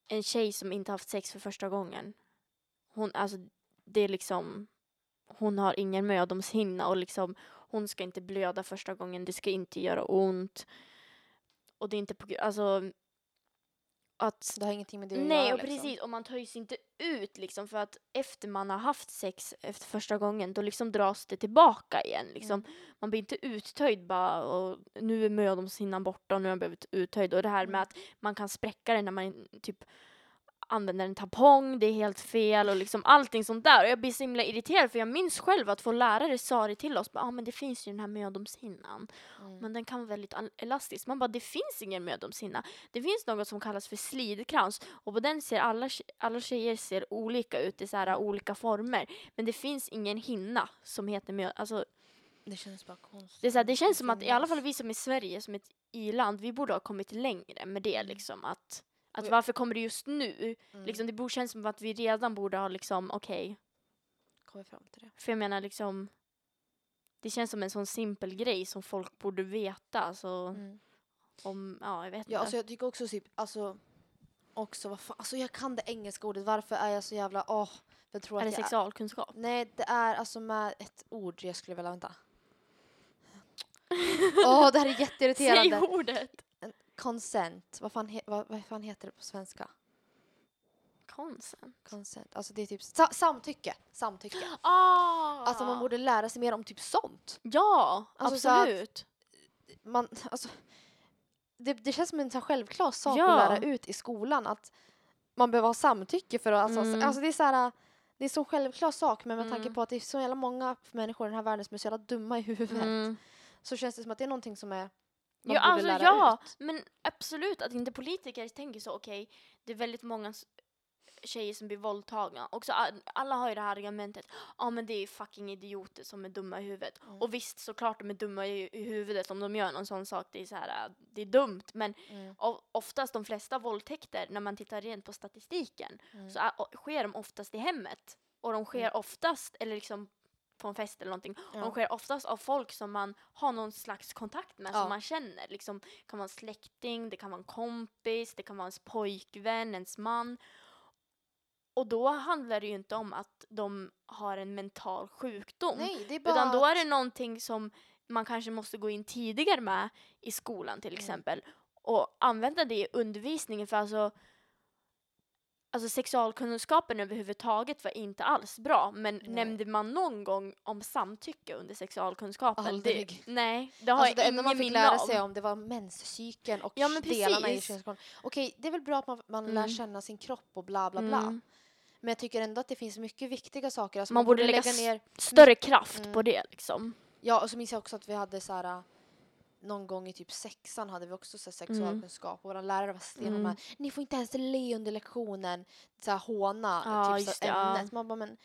Speaker 2: en tjej som inte haft sex för första gången, hon, alltså det är liksom, hon har ingen mödomshinna och liksom hon ska inte blöda första gången, det ska inte göra ont. Och det är inte på alltså att
Speaker 1: Det har ingenting med det att
Speaker 2: Nej,
Speaker 1: göra
Speaker 2: och
Speaker 1: liksom.
Speaker 2: precis. Och man töjs inte ut liksom för att efter man har haft sex efter första gången då liksom dras det tillbaka igen. Liksom.
Speaker 1: Mm.
Speaker 2: Man blir inte uttöjd bara och nu är mödomshinnan borta och nu har jag blivit uttöjd. Och det här med
Speaker 1: Mm.
Speaker 2: att man kan spräcka det när man typ använder en tampong, det är helt fel och liksom allting sånt där. Och jag blir så himla irriterad för jag minns själv att vår lärare sa det till oss. Ja ah, men det finns ju den här mödomshinnan.
Speaker 1: Mm.
Speaker 2: Men den kan vara väldigt elastisk. Man bara, det finns ingen mödomshinna. Det finns något som kallas för slidkrans och på den ser alla, alla tjejer ser olika ut i så här olika former. Men det finns ingen hinna som heter möd... Alltså,
Speaker 1: Det känns bara konstigt.
Speaker 2: det, är så här, det känns som att i alla fall vi som är i Sverige, som ett i-land, vi borde ha kommit längre med det
Speaker 1: Mm.
Speaker 2: liksom. Att, att
Speaker 1: Och-
Speaker 2: varför kommer det just nu?
Speaker 1: Mm.
Speaker 2: Liksom, det känns som att vi redan borde ha liksom, okej.
Speaker 1: Kommer fram till det.
Speaker 2: För jag menar liksom, det känns som en sån simpel grej som folk borde veta. Alltså,
Speaker 1: Mm.
Speaker 2: om, ja jag vet inte.
Speaker 1: Ja, alltså jag tycker också typ, alltså också vad fan, alltså jag kan det engelska ordet, varför är jag så jävla, åh, jag tror
Speaker 2: är det
Speaker 1: att jag
Speaker 2: sexualkunskap?
Speaker 1: Nej, det är alltså med ett ord jag skulle vilja vänta. Åh, det här är
Speaker 2: Säg
Speaker 1: jätteirriterande.
Speaker 2: ordet!
Speaker 1: Consent, vad fan, vad, vad fan heter det på svenska?
Speaker 2: Consent.
Speaker 1: Consent, alltså det är typ sa, samtycke, samtycke.
Speaker 2: Ah!
Speaker 1: Alltså man borde lära sig mer om typ sånt.
Speaker 2: Ja,
Speaker 1: Alltså
Speaker 2: absolut.
Speaker 1: Man, alltså, det, det känns som en så självklar sak
Speaker 2: Ja.
Speaker 1: att lära ut i skolan att man behöver ha samtycke för att, alltså,
Speaker 2: Mm.
Speaker 1: alltså det är så här, det är så självklar sak men med tanke
Speaker 2: Mm.
Speaker 1: på att det är så jävla många människor i den här världen som är så jävla dumma i huvudet
Speaker 2: Mm.
Speaker 1: så känns det som att det är någonting som är man
Speaker 2: Ja,
Speaker 1: borde
Speaker 2: alltså
Speaker 1: lära
Speaker 2: ja,
Speaker 1: ut.
Speaker 2: men absolut att inte politiker tänker så, okej, det är väldigt många tjejer som blir våldtagna. Också, a- alla har ju det här argumentet, ja men det är fucking idioter som är dumma i huvudet.
Speaker 1: Mm.
Speaker 2: Och visst, såklart de är dumma i, i huvudet om de gör någon sån sak, det är så här, äh, det är dumt. Men
Speaker 1: Mm.
Speaker 2: oftast de flesta våldtäkter, när man tittar rent på statistiken,
Speaker 1: Mm.
Speaker 2: så sker de oftast i hemmet. Och de sker
Speaker 1: Mm.
Speaker 2: oftast, eller liksom på en fest eller någonting,
Speaker 1: Ja.
Speaker 2: de sker oftast av folk som man har någon slags kontakt med,
Speaker 1: Ja.
Speaker 2: som man känner. Liksom, det kan vara en släkting, det kan vara en kompis, det kan vara ens pojkvän, ens man. Och då handlar det ju inte om att de har en mental sjukdom.
Speaker 1: Nej, bara
Speaker 2: Utan då är det någonting som man kanske måste gå in tidigare med i skolan till
Speaker 1: Mm.
Speaker 2: exempel. Och använda det i undervisningen för alltså Alltså sexualkunskapen överhuvudtaget var inte alls bra men
Speaker 1: Nej.
Speaker 2: nämnde man någon gång om samtycke under sexualkunskapen?
Speaker 1: Aldrig.
Speaker 2: Det, nej, det har
Speaker 1: Alltså
Speaker 2: jag
Speaker 1: det enda
Speaker 2: ingen
Speaker 1: man fick
Speaker 2: minne
Speaker 1: lära
Speaker 2: av.
Speaker 1: sig om det var menscykeln och
Speaker 2: Ja,
Speaker 1: delarna i könsorganen. Okej, det är väl bra att man, man lär
Speaker 2: Mm.
Speaker 1: känna sin kropp och bla bla bla.
Speaker 2: Mm.
Speaker 1: Men jag tycker ändå att det finns mycket viktiga saker. Alltså
Speaker 2: Man borde lägga
Speaker 1: lägga ner
Speaker 2: Större kraft
Speaker 1: Mm.
Speaker 2: på det liksom.
Speaker 1: Ja, och så minns jag också att vi hade så här någon gång i typ sexan hade vi också så här sexualkunskap och vår lärare var stenhård
Speaker 2: Mm.
Speaker 1: ni får inte ens le under lektionen. Så här håna
Speaker 2: Ja,
Speaker 1: typ så ämnet. Man bara, men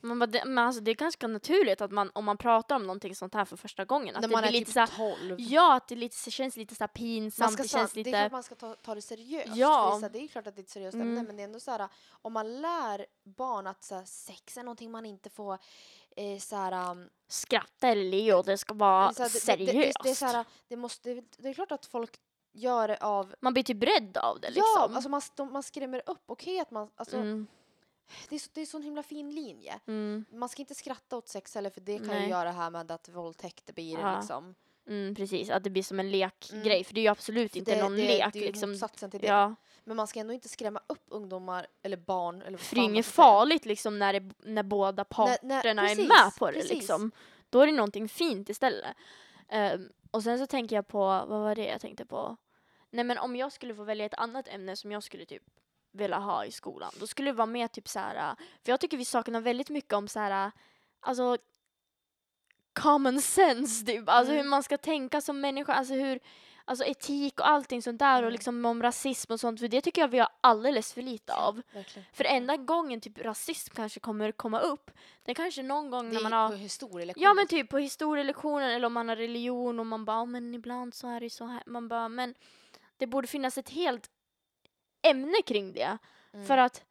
Speaker 2: Man bara, det, men alltså, det är ganska naturligt att man, om man pratar om någonting sånt här för första gången, att
Speaker 1: när
Speaker 2: det
Speaker 1: man
Speaker 2: blir
Speaker 1: är
Speaker 2: lite
Speaker 1: typ
Speaker 2: så här,
Speaker 1: 12.
Speaker 2: Ja, att det lite, känns lite så här
Speaker 1: man
Speaker 2: pinsamt,
Speaker 1: ska
Speaker 2: det
Speaker 1: sa-
Speaker 2: känns
Speaker 1: Det är
Speaker 2: lite...
Speaker 1: klart man ska ta, ta det seriöst.
Speaker 2: Ja.
Speaker 1: Det, är så här, det är klart att det är ett seriöst
Speaker 2: Mm.
Speaker 1: ämne men det är ändå så här om man lär barn att så här, sex är någonting man inte får eh, så här, um,
Speaker 2: Skratta eller le och det ska vara
Speaker 1: så här, det,
Speaker 2: seriöst.
Speaker 1: det, det, det, är så här, det, måste, det är klart att folk gör det av...
Speaker 2: Man blir typ rädd av det
Speaker 1: Ja,
Speaker 2: liksom.
Speaker 1: alltså man, de, man skrämmer upp. Okej att man... Alltså,
Speaker 2: mm,
Speaker 1: det, är så, det är så en himla fin linje.
Speaker 2: mm,
Speaker 1: Man ska inte skratta åt sex heller för det kan
Speaker 2: Nej.
Speaker 1: ju göra det här med att våldtäkt blir
Speaker 2: Ja.
Speaker 1: liksom.
Speaker 2: mm, precis, att det blir som en lekgrej.
Speaker 1: Mm.
Speaker 2: För det är ju absolut inte
Speaker 1: det,
Speaker 2: någon
Speaker 1: det,
Speaker 2: lek
Speaker 1: det är ju
Speaker 2: liksom.
Speaker 1: motsatsen till det.
Speaker 2: Ja,
Speaker 1: Men man ska ändå inte skrämma upp ungdomar eller barn. Eller
Speaker 2: för det är inget farligt liksom när, det, när båda
Speaker 1: När- när-
Speaker 2: parterna är
Speaker 1: precis,
Speaker 2: med på det
Speaker 1: precis.
Speaker 2: liksom. Då är det någonting fint istället. Ehm, och sen så tänker jag på, vad var det jag tänkte på? Nej men om jag skulle få välja ett annat ämne som jag skulle typ vilja ha i skolan, då skulle det vara mer typ så här. för jag tycker vi saknar väldigt mycket om så här, alltså common sense typ, alltså
Speaker 1: Mm.
Speaker 2: hur man ska tänka som människa, alltså hur, alltså etik och allting sånt där och
Speaker 1: Mm.
Speaker 2: liksom om rasism och sånt, för det tycker jag vi har alldeles för lite av.
Speaker 1: Verkligen.
Speaker 2: För enda gången typ rasism kanske kommer komma upp, det är kanske någon gång
Speaker 1: Det
Speaker 2: när
Speaker 1: är
Speaker 2: man
Speaker 1: på
Speaker 2: har
Speaker 1: historielektionen.
Speaker 2: Ja men typ på historielektionen eller om man har religion och man bara, "Ja, men ibland så är det så här. Man bara, men det borde finnas ett helt ämne kring det.
Speaker 1: Mm.
Speaker 2: För att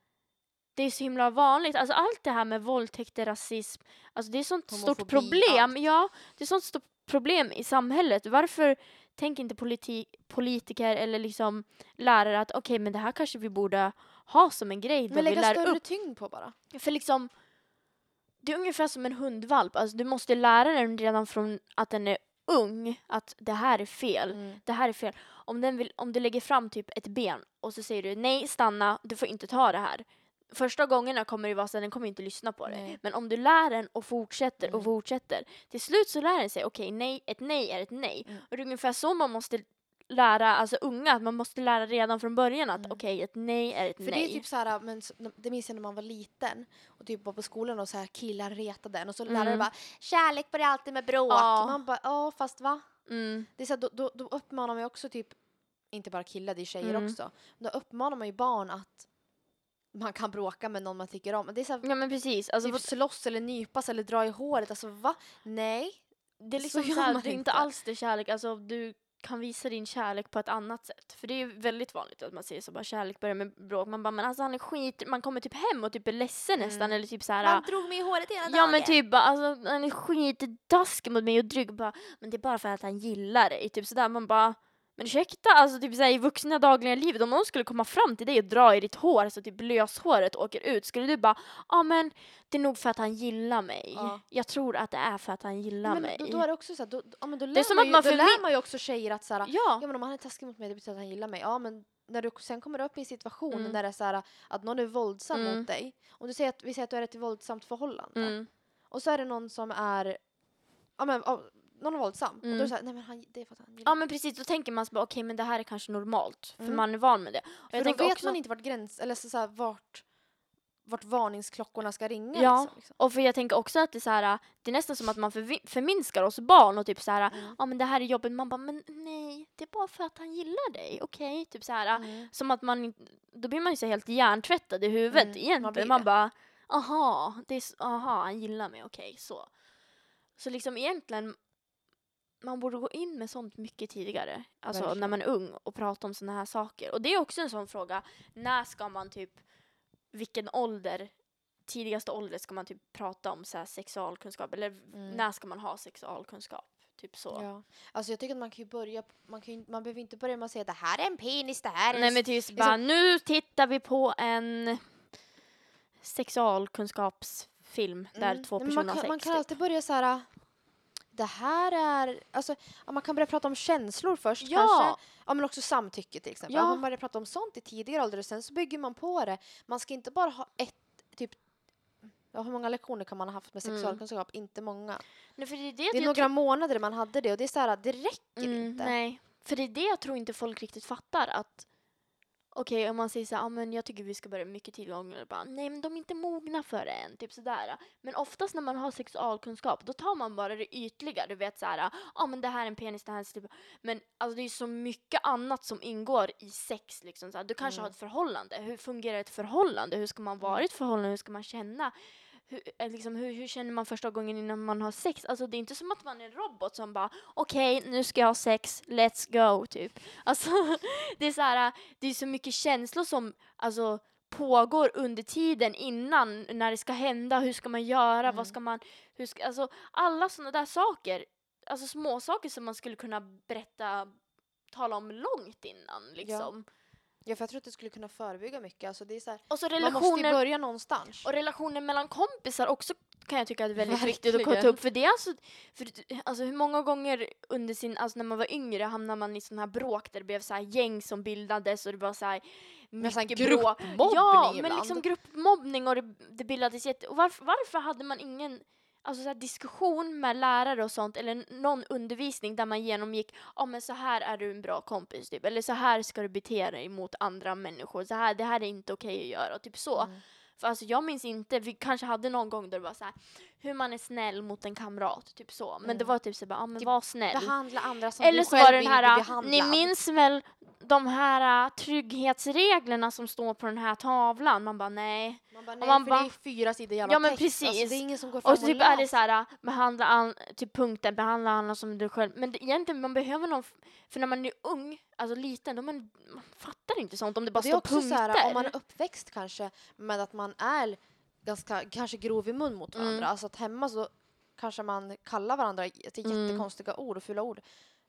Speaker 2: det är så himla vanligt. Alltså allt det här med våldtäkter, rasism, alltså det är sånt stort
Speaker 1: Homofobi,
Speaker 2: problem.
Speaker 1: allt.
Speaker 2: Ja, det är sånt stort problem i samhället. Varför tänker inte politi- politiker eller liksom lärare att okej, men det här kanske vi borde ha som en grej
Speaker 1: Men lägga
Speaker 2: lär
Speaker 1: större
Speaker 2: upp
Speaker 1: tyngd på bara.
Speaker 2: för liksom, det är ungefär som en hundvalp. Alltså, du måste lära den redan från att den är ung att det här är fel.
Speaker 1: Mm.
Speaker 2: Det här är fel. Om, den vill, om du lägger fram typ ett ben och så säger du nej, stanna, du får inte ta det här. Första gångerna kommer det vara så att den kommer inte lyssna på det.
Speaker 1: Nej.
Speaker 2: Men om du lär den och fortsätter och
Speaker 1: Mm.
Speaker 2: fortsätter. Till slut så lär den sig, okej, nej, ett nej är ett nej.
Speaker 1: Mm.
Speaker 2: Och det är ungefär så man måste lära alltså unga, att man måste lära redan från början att
Speaker 1: Mm.
Speaker 2: okej, ett nej är ett
Speaker 1: För
Speaker 2: nej.
Speaker 1: det är typ så här, men s- det minns jag när man var liten och typ var på skolan och så här killar retade en och så läraren
Speaker 2: Mm.
Speaker 1: bara kärlek börjar alltid med bråk.
Speaker 2: Ja.
Speaker 1: Man bara ja fast va?
Speaker 2: mm.
Speaker 1: Det är så här, då, då, då uppmanar man ju också typ, inte bara killar, det är tjejer
Speaker 2: Mm.
Speaker 1: också. Då uppmanar man ju barn att man kan bråka med någon man tycker om. Det är så här,
Speaker 2: Ja men precis. Alltså,
Speaker 1: typ slåss eller nypas eller dra i håret. Alltså va? Nej.
Speaker 2: Det är
Speaker 1: Så
Speaker 2: liksom
Speaker 1: gör
Speaker 2: så här, det är inte
Speaker 1: inte.
Speaker 2: alls det kärlek, alltså du kan visa din kärlek på ett annat sätt. För det är ju väldigt vanligt att man säger så bara kärlek börjar med bråk. Man bara men alltså han är skit, man kommer typ hem och typ är ledsen
Speaker 1: Mm.
Speaker 2: nästan eller typ så här.
Speaker 1: Man drog mig i håret hela dagen.
Speaker 2: Ja men typ bara, alltså han är skitdaskig mot mig och dryg bara men det är bara för att han gillar dig. Typ sådär man bara men ursäkta, alltså typ såhär, i vuxna dagliga livet om någon skulle komma fram till dig och dra i ditt hår så typ löshåret åker ut skulle du bara ja men det är nog för att han gillar mig.
Speaker 1: Ja.
Speaker 2: Jag tror att det är för att han gillar
Speaker 1: men
Speaker 2: mig.
Speaker 1: då, då är det också så här, då, ja, men då
Speaker 2: är
Speaker 1: lär
Speaker 2: som
Speaker 1: man,
Speaker 2: att
Speaker 1: ju,
Speaker 2: man
Speaker 1: då lär man ju också tjejer att så här,
Speaker 2: ja.
Speaker 1: Ja men om han är taskig mot mig det betyder att han gillar mig. Ja men när du sen kommer upp i en situation
Speaker 2: Mm.
Speaker 1: där det är så här, att någon är våldsam
Speaker 2: Mm.
Speaker 1: mot dig. Om du säger att, vi säger att du är i ett våldsamt förhållande.
Speaker 2: Mm.
Speaker 1: Och så är det någon som är, ja men någon är våldsam. Och då är det
Speaker 2: Mm.
Speaker 1: så här, nej men han, det är för att han gillar
Speaker 2: Ja men precis, då tänker man så bara okej men det här är kanske normalt för
Speaker 1: Mm.
Speaker 2: man är van med det. Och
Speaker 1: För
Speaker 2: jag
Speaker 1: då vet
Speaker 2: också,
Speaker 1: man inte vart gräns, eller så, så här, vart, vart varningsklockorna ska ringa.
Speaker 2: Ja.
Speaker 1: Liksom, liksom.
Speaker 2: och för jag tänker också att det är så här, det är nästan som att man förminskar oss barn och typ så här, ja
Speaker 1: Mm.
Speaker 2: men det här är jobbigt, man bara men nej, det är bara för att han gillar dig, okej? Typ så här,
Speaker 1: Mm.
Speaker 2: som att man då blir man ju så helt hjärntvättad i huvudet
Speaker 1: Mm, man
Speaker 2: egentligen. Man,
Speaker 1: det.
Speaker 2: bara, aha, det är, aha, han gillar mig, okej, så. Så liksom egentligen, man borde gå in med sånt mycket tidigare, alltså när
Speaker 1: Verkligen.
Speaker 2: man är ung och prata om såna här saker. Och det är också en sån fråga, när ska man typ, vilken ålder, tidigaste ålder ska man typ prata om så här sexualkunskap, eller
Speaker 1: Mm.
Speaker 2: när ska man ha sexualkunskap? Typ så.
Speaker 1: Ja. Alltså jag tycker att man kan ju börja, man, kan ju, man behöver inte börja med att säga det här är en penis, det här är
Speaker 2: Nej
Speaker 1: en
Speaker 2: men typ
Speaker 1: liksom-
Speaker 2: bara, nu tittar vi på en sexualkunskapsfilm där
Speaker 1: Mm.
Speaker 2: två personer
Speaker 1: man
Speaker 2: har
Speaker 1: kan,
Speaker 2: sex.
Speaker 1: man kan
Speaker 2: typ.
Speaker 1: alltid börja så här. Det här är, alltså, man kan börja prata om känslor först
Speaker 2: Ja.
Speaker 1: kanske. Ja men också samtycke till exempel.
Speaker 2: Ja.
Speaker 1: Man börjar prata om sånt i tidigare ålder och sen så bygger man på det. Man ska inte bara ha ett, typ, ja, hur många lektioner kan man ha haft med
Speaker 2: Mm.
Speaker 1: sexualkunskap? Inte många.
Speaker 2: Nej, det är det,
Speaker 1: Det är några månader man hade det och det är så här, det räcker
Speaker 2: mm,
Speaker 1: inte.
Speaker 2: Nej, för det är det jag tror inte folk riktigt fattar att Okej, om man säger så här, ah, men jag tycker vi ska börja mycket tillgångar, bara, nej men de är inte mogna för det än, typ sådär. Men oftast när man har sexualkunskap, då tar man bara det ytliga, du vet såhär, ja ah, men det här är en penis, det här är en slipper. Men alltså det är så mycket annat som ingår i sex liksom. Så här. Du kanske
Speaker 1: Mm.
Speaker 2: har ett förhållande, hur fungerar ett förhållande? Hur ska man vara i ett förhållande? Hur ska man känna? Hur, eh, liksom, hur, hur känner man första gången innan man har sex? Alltså det är inte som att man är en robot som bara okej nu ska jag ha sex, let's go typ. Alltså det är så här, det är så mycket känslor som alltså pågår under tiden innan när det ska hända, hur ska man göra,
Speaker 1: Mm.
Speaker 2: vad ska man, hur ska, alltså alla sådana där saker, alltså små saker som man skulle kunna berätta tala om långt innan liksom.
Speaker 1: Ja, för jag tror att det skulle kunna förebygga mycket. Alltså, det är så här,
Speaker 2: Och så
Speaker 1: man måste ju börja någonstans.
Speaker 2: och relationer mellan kompisar också kan jag tycka är väldigt viktigt att ta
Speaker 1: Verkligen.
Speaker 2: upp. För det är alltså, för, alltså hur många gånger under sin, alltså när man var yngre hamnar man i sådana här bråk där det blev så här gäng som bildades och det var så här mycket
Speaker 1: gruppmobbning
Speaker 2: Ja, men
Speaker 1: ibland.
Speaker 2: liksom gruppmobbning och det, det bildades jätte... Och varför, varför hade man ingen alltså så diskussion med lärare och sånt eller någon undervisning där man genomgick ja men så här är du en bra kompis typ eller så här ska du bete dig mot andra människor så här, det här är inte okej att göra typ så.
Speaker 1: Mm.
Speaker 2: För alltså jag minns inte, vi kanske hade någon gång där det var så här hur man är snäll mot en kamrat typ så men det
Speaker 1: Mm.
Speaker 2: var typ så bara ja men
Speaker 1: Typ
Speaker 2: var snäll.
Speaker 1: Behandla andra som
Speaker 2: Eller
Speaker 1: du
Speaker 2: så
Speaker 1: själv
Speaker 2: var det den
Speaker 1: vill
Speaker 2: här,
Speaker 1: bli
Speaker 2: äh,
Speaker 1: behandlad.
Speaker 2: ni minns väl de här äh, trygghetsreglerna som står på den här tavlan? Man bara nej.
Speaker 1: Man bara,
Speaker 2: och
Speaker 1: nej,
Speaker 2: man
Speaker 1: för
Speaker 2: bara-
Speaker 1: det är fyra sidor jävla
Speaker 2: Ja, men
Speaker 1: text. Alltså,
Speaker 2: precis.
Speaker 1: det är ingen som går fram
Speaker 2: Och så typ är det
Speaker 1: läser.
Speaker 2: så här, behandla an, typ punkten, behandla andra som du själv. Men det, egentligen man behöver någon, för när man är ung, alltså liten, då man, man fattar inte sånt om det bara
Speaker 1: Och det är
Speaker 2: står
Speaker 1: också
Speaker 2: punkter.
Speaker 1: så här, om man är uppväxt kanske med att man är ganska kanske grov i mun mot
Speaker 2: Mm.
Speaker 1: varandra. Alltså att hemma så kanske man kallar varandra till
Speaker 2: Mm.
Speaker 1: jättekonstiga ord och fula ord.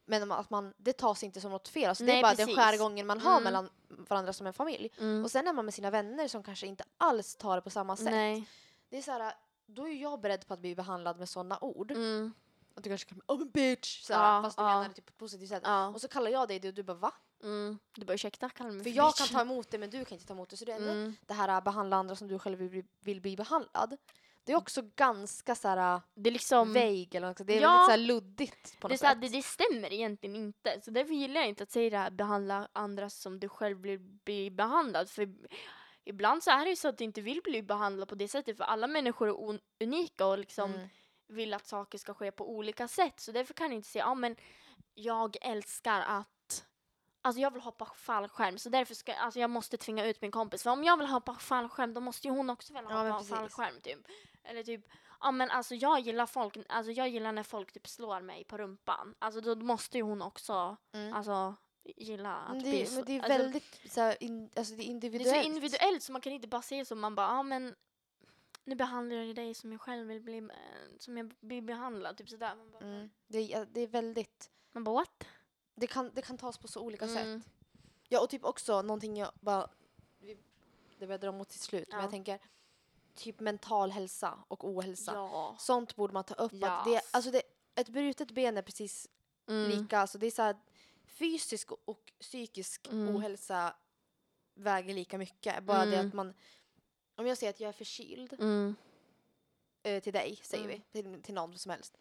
Speaker 1: Men att man, det tas inte som något fel. Alltså det
Speaker 2: Nej,
Speaker 1: är bara den
Speaker 2: precis.
Speaker 1: skärgången man har
Speaker 2: Mm.
Speaker 1: mellan varandra som en familj.
Speaker 2: mm.
Speaker 1: Och sen är man med sina vänner som kanske inte alls tar det på samma sätt.
Speaker 2: Nej.
Speaker 1: Det är så här, då är jag beredd på att bli behandlad med sådana ord.
Speaker 2: Mm.
Speaker 1: Och du kanske kan oh bitch! Så här,
Speaker 2: Ja,
Speaker 1: fast du
Speaker 2: ja.
Speaker 1: menar det typ på ett positivt sätt.
Speaker 2: Ja.
Speaker 1: Och så kallar jag dig det och du bara va?
Speaker 2: Mm. Du bara ursäkta, kalla mig
Speaker 1: För
Speaker 2: för
Speaker 1: jag kan ta emot det men du kan inte ta emot det. Så det är
Speaker 2: mm.
Speaker 1: det här att behandla andra som du själv vill bli, vill bli behandlad. Det är också ganska så här
Speaker 2: Det är liksom...
Speaker 1: vague eller något. Det är
Speaker 2: Ja.
Speaker 1: väldigt så här luddigt på
Speaker 2: Det,
Speaker 1: något
Speaker 2: här,
Speaker 1: sätt.
Speaker 2: det, det stämmer egentligen inte. Så därför gillar jag inte att säga det här behandla andra som du själv vill bli behandlad. För ibland så är det ju så att du inte vill bli behandlad på det sättet. För alla människor är un- unika och liksom
Speaker 1: Mm.
Speaker 2: vill att saker ska ske på olika sätt. Så därför kan jag inte säga, ja men jag älskar att Alltså jag vill hoppa fallskärm så därför ska alltså jag måste tvinga ut min kompis. För om jag vill hoppa fallskärm då måste ju hon också vilja
Speaker 1: Ja,
Speaker 2: hoppa
Speaker 1: precis.
Speaker 2: fallskärm typ. Eller typ, ja men alltså jag gillar folk, alltså jag gillar när folk typ slår mig på rumpan. Alltså då måste ju hon också
Speaker 1: Mm.
Speaker 2: alltså gilla att
Speaker 1: Men
Speaker 2: bli
Speaker 1: det,
Speaker 2: så-
Speaker 1: men det är
Speaker 2: alltså,
Speaker 1: väldigt så här, in, alltså det är
Speaker 2: det är
Speaker 1: individuellt.
Speaker 2: så individuellt så man kan inte bara säga så man bara, ja men nu behandlar jag dig som jag själv vill bli, eh, som jag blir behandlad, typ sådär. Man bara,
Speaker 1: Mm. Det, är, det är väldigt,
Speaker 2: man bara what?
Speaker 1: Det kan, det kan tas på så olika
Speaker 2: Mm.
Speaker 1: sätt. Ja och typ också någonting jag bara, det börjar dra mot sitt slut, men
Speaker 2: Ja.
Speaker 1: jag tänker typ mental hälsa och ohälsa.
Speaker 2: Ja.
Speaker 1: Sånt borde man ta upp. Att det,
Speaker 2: Yes.
Speaker 1: alltså det, ett brutet ben är precis
Speaker 2: Mm.
Speaker 1: lika, alltså det är så här, fysisk och psykisk
Speaker 2: Mm.
Speaker 1: ohälsa väger lika mycket. Bara det
Speaker 2: Mm.
Speaker 1: att man, om jag säger att jag är förkyld
Speaker 2: Mm.
Speaker 1: eh, till dig, säger
Speaker 2: Mm.
Speaker 1: vi, till, till någon som helst.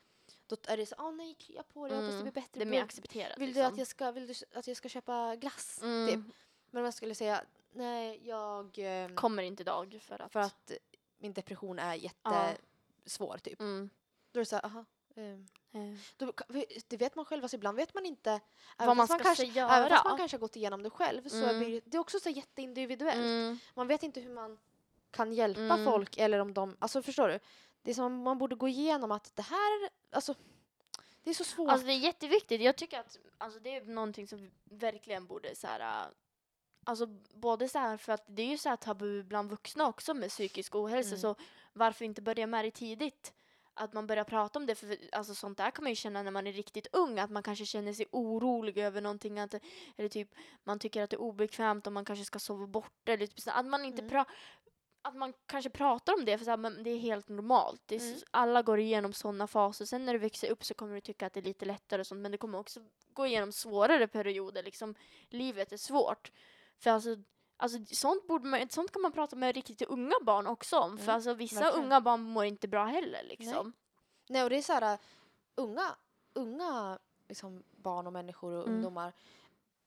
Speaker 1: Då är det så, åh nej, krya på dig, jag hoppas det
Speaker 2: Mm.
Speaker 1: blir bättre.
Speaker 2: Det är mer accepterat.
Speaker 1: vill, du
Speaker 2: liksom.
Speaker 1: att jag ska, vill du att jag ska köpa glass?
Speaker 2: Mm.
Speaker 1: Typ. Men om jag skulle säga, nej, jag, eh,
Speaker 2: Kommer inte idag för att...
Speaker 1: för att eh, min depression är jättesvår typ.
Speaker 2: Mm.
Speaker 1: Då är det så här, aha.
Speaker 2: Eh,
Speaker 1: Då, det vet man själv, alltså ibland vet man inte.
Speaker 2: Vad man ska
Speaker 1: kanske,
Speaker 2: göra.
Speaker 1: Även fast man kanske har gått igenom det själv så
Speaker 2: Mm.
Speaker 1: blir det, det är också så jätteindividuellt.
Speaker 2: Mm.
Speaker 1: Man vet inte hur man kan hjälpa
Speaker 2: Mm.
Speaker 1: folk eller om de, alltså förstår du? Det är som man borde gå igenom att det här, alltså det är så svårt.
Speaker 2: Alltså det är jätteviktigt. Jag tycker att alltså, det är någonting som verkligen borde så här... Alltså både så här för att det är ju så här tabu bland vuxna också med psykisk ohälsa
Speaker 1: Mm.
Speaker 2: så varför inte börja med det tidigt? Att man börjar prata om det för alltså sånt där kan man ju känna när man är riktigt ung att man kanske känner sig orolig över någonting att, eller typ man tycker att det är obekvämt om man kanske ska sova borta eller typ att man inte
Speaker 1: Mm.
Speaker 2: pra- att man kanske pratar om det för så här, men det är helt normalt. Det är,
Speaker 1: Mm.
Speaker 2: Alla går igenom sådana faser. Sen när du växer upp så kommer du tycka att det är lite lättare och sånt men du kommer också gå igenom svårare perioder. Liksom, livet är svårt. För alltså, alltså sånt, borde man, sånt kan man prata med riktigt unga barn också om. För
Speaker 1: Mm,
Speaker 2: alltså, vissa
Speaker 1: verkligen.
Speaker 2: unga barn mår inte bra heller. Liksom.
Speaker 1: Nej och det är så här, unga, unga liksom, barn och människor och
Speaker 2: Mm.
Speaker 1: ungdomar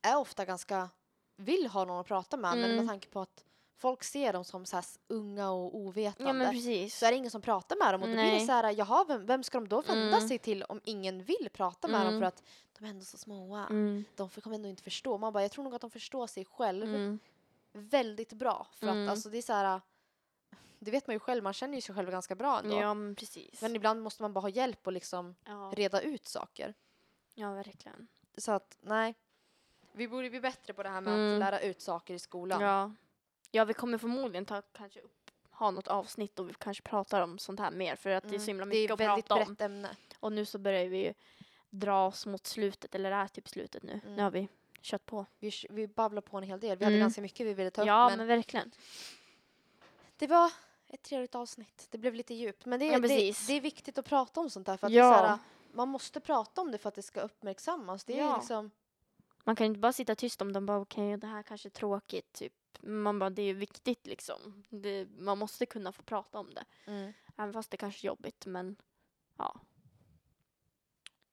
Speaker 1: är ofta ganska, vill ha någon att prata med men
Speaker 2: Mm.
Speaker 1: med tanke på att folk ser dem som så här unga och ovetande
Speaker 2: Ja
Speaker 1: så är det ingen som pratar med dem och då blir det så här, jaha vem, vem ska de då vända
Speaker 2: Mm.
Speaker 1: sig till om ingen vill prata med dem
Speaker 2: Mm.
Speaker 1: för att de är ändå så små.
Speaker 2: Mm.
Speaker 1: De kommer ändå inte förstå. Man bara, jag tror nog att de förstår sig själv
Speaker 2: Mm.
Speaker 1: väldigt bra. För
Speaker 2: Mm.
Speaker 1: att alltså det är så här, det vet man ju själv, man känner ju sig själv ganska bra ändå.
Speaker 2: Ja men precis.
Speaker 1: Men ibland måste man bara ha hjälp och liksom
Speaker 2: ja.
Speaker 1: reda ut saker.
Speaker 2: ja verkligen.
Speaker 1: Så att nej. Vi borde bli bättre på det här med
Speaker 2: Mm.
Speaker 1: att lära ut saker i skolan.
Speaker 2: Ja. Ja vi kommer förmodligen ta kanske upp ha något avsnitt och vi kanske pratar om sånt här mer för att det är så himla
Speaker 1: Mm. det är
Speaker 2: mycket att
Speaker 1: väldigt
Speaker 2: prata om.
Speaker 1: brett ämne.
Speaker 2: Och nu så börjar vi ju dra oss mot slutet, eller är typ slutet nu.
Speaker 1: Mm.
Speaker 2: Nu har vi kött på.
Speaker 1: Vi, vi babblar på en hel del. Vi hade
Speaker 2: Mm.
Speaker 1: ganska mycket vi ville ta upp.
Speaker 2: Ja,
Speaker 1: men
Speaker 2: verkligen.
Speaker 1: det var ett trevligt avsnitt. Det blev lite djupt. Men det,
Speaker 2: Ja,
Speaker 1: är det,
Speaker 2: precis.
Speaker 1: det är viktigt att prata om sånt här. För att
Speaker 2: Ja.
Speaker 1: det är här, man måste prata om det för att det ska uppmärksammas. Det är
Speaker 2: Ja.
Speaker 1: liksom...
Speaker 2: Man kan inte bara sitta tyst om dem bara okej, det här kanske är tråkigt, typ. Man bara, det är viktigt liksom. Det, man måste kunna få prata om det.
Speaker 1: Mm.
Speaker 2: Även fast det kanske är jobbigt, men ja.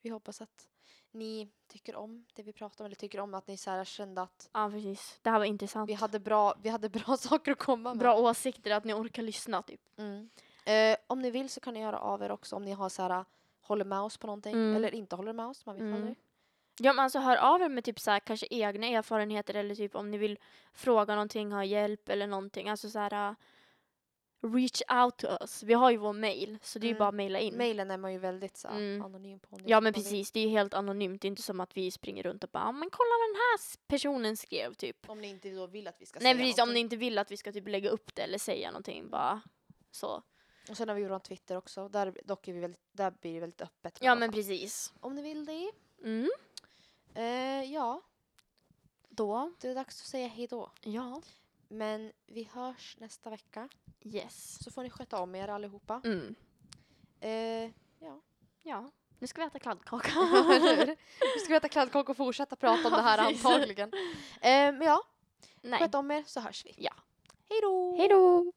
Speaker 1: Vi hoppas att ni tycker om det vi pratar om. Eller tycker om att ni så här kände att
Speaker 2: Ja, precis. Det här var intressant.
Speaker 1: vi hade bra, vi hade bra saker att komma med.
Speaker 2: Bra åsikter, att ni orkar lyssna typ.
Speaker 1: Mm. Eh, om ni vill så kan ni göra av er också om ni har så här, håller med oss på någonting.
Speaker 2: Mm.
Speaker 1: Eller inte håller med oss. Man vet
Speaker 2: Mm.
Speaker 1: aldrig.
Speaker 2: Ja, men alltså hör av er med typ så här, kanske egna erfarenheter eller typ om ni vill fråga någonting, ha hjälp eller någonting. Alltså så här, uh, reach out to us. Vi har ju vår mail, så det är ju
Speaker 1: Mm.
Speaker 2: bara att mejla in.
Speaker 1: Mailen är man ju väldigt så
Speaker 2: Mm.
Speaker 1: anonym på.
Speaker 2: Ja men precis, det är ju helt anonymt. Det är inte som att vi springer runt och bara "Ah, men kolla vad den här personen skrev typ.
Speaker 1: Om ni inte då vill att vi ska
Speaker 2: Nej
Speaker 1: säga
Speaker 2: precis, om ni inte vill att vi ska typ lägga upp det eller säga någonting bara så.
Speaker 1: Och sen har vi ju vår Twitter också. Där, dock är vi väldigt, där blir det väldigt öppet.
Speaker 2: Ja men precis.
Speaker 1: Om ni vill det.
Speaker 2: Mm.
Speaker 1: Eh, ja,
Speaker 2: Då,
Speaker 1: det är dags att säga hej då.
Speaker 2: ja,
Speaker 1: Men vi hörs nästa vecka.
Speaker 2: yes.
Speaker 1: Så får ni sköta om er allihopa.
Speaker 2: Mm.
Speaker 1: Eh,
Speaker 2: Ja, nu ska vi äta kladdkaka.
Speaker 1: eller hur? Vi ska äta kladdkaka och fortsätta prata om det här
Speaker 2: Precis.
Speaker 1: antagligen. Eh, men ja,
Speaker 2: Nej.
Speaker 1: sköt om er så hörs vi.
Speaker 2: Ja.
Speaker 1: Hej då!
Speaker 2: Hej då!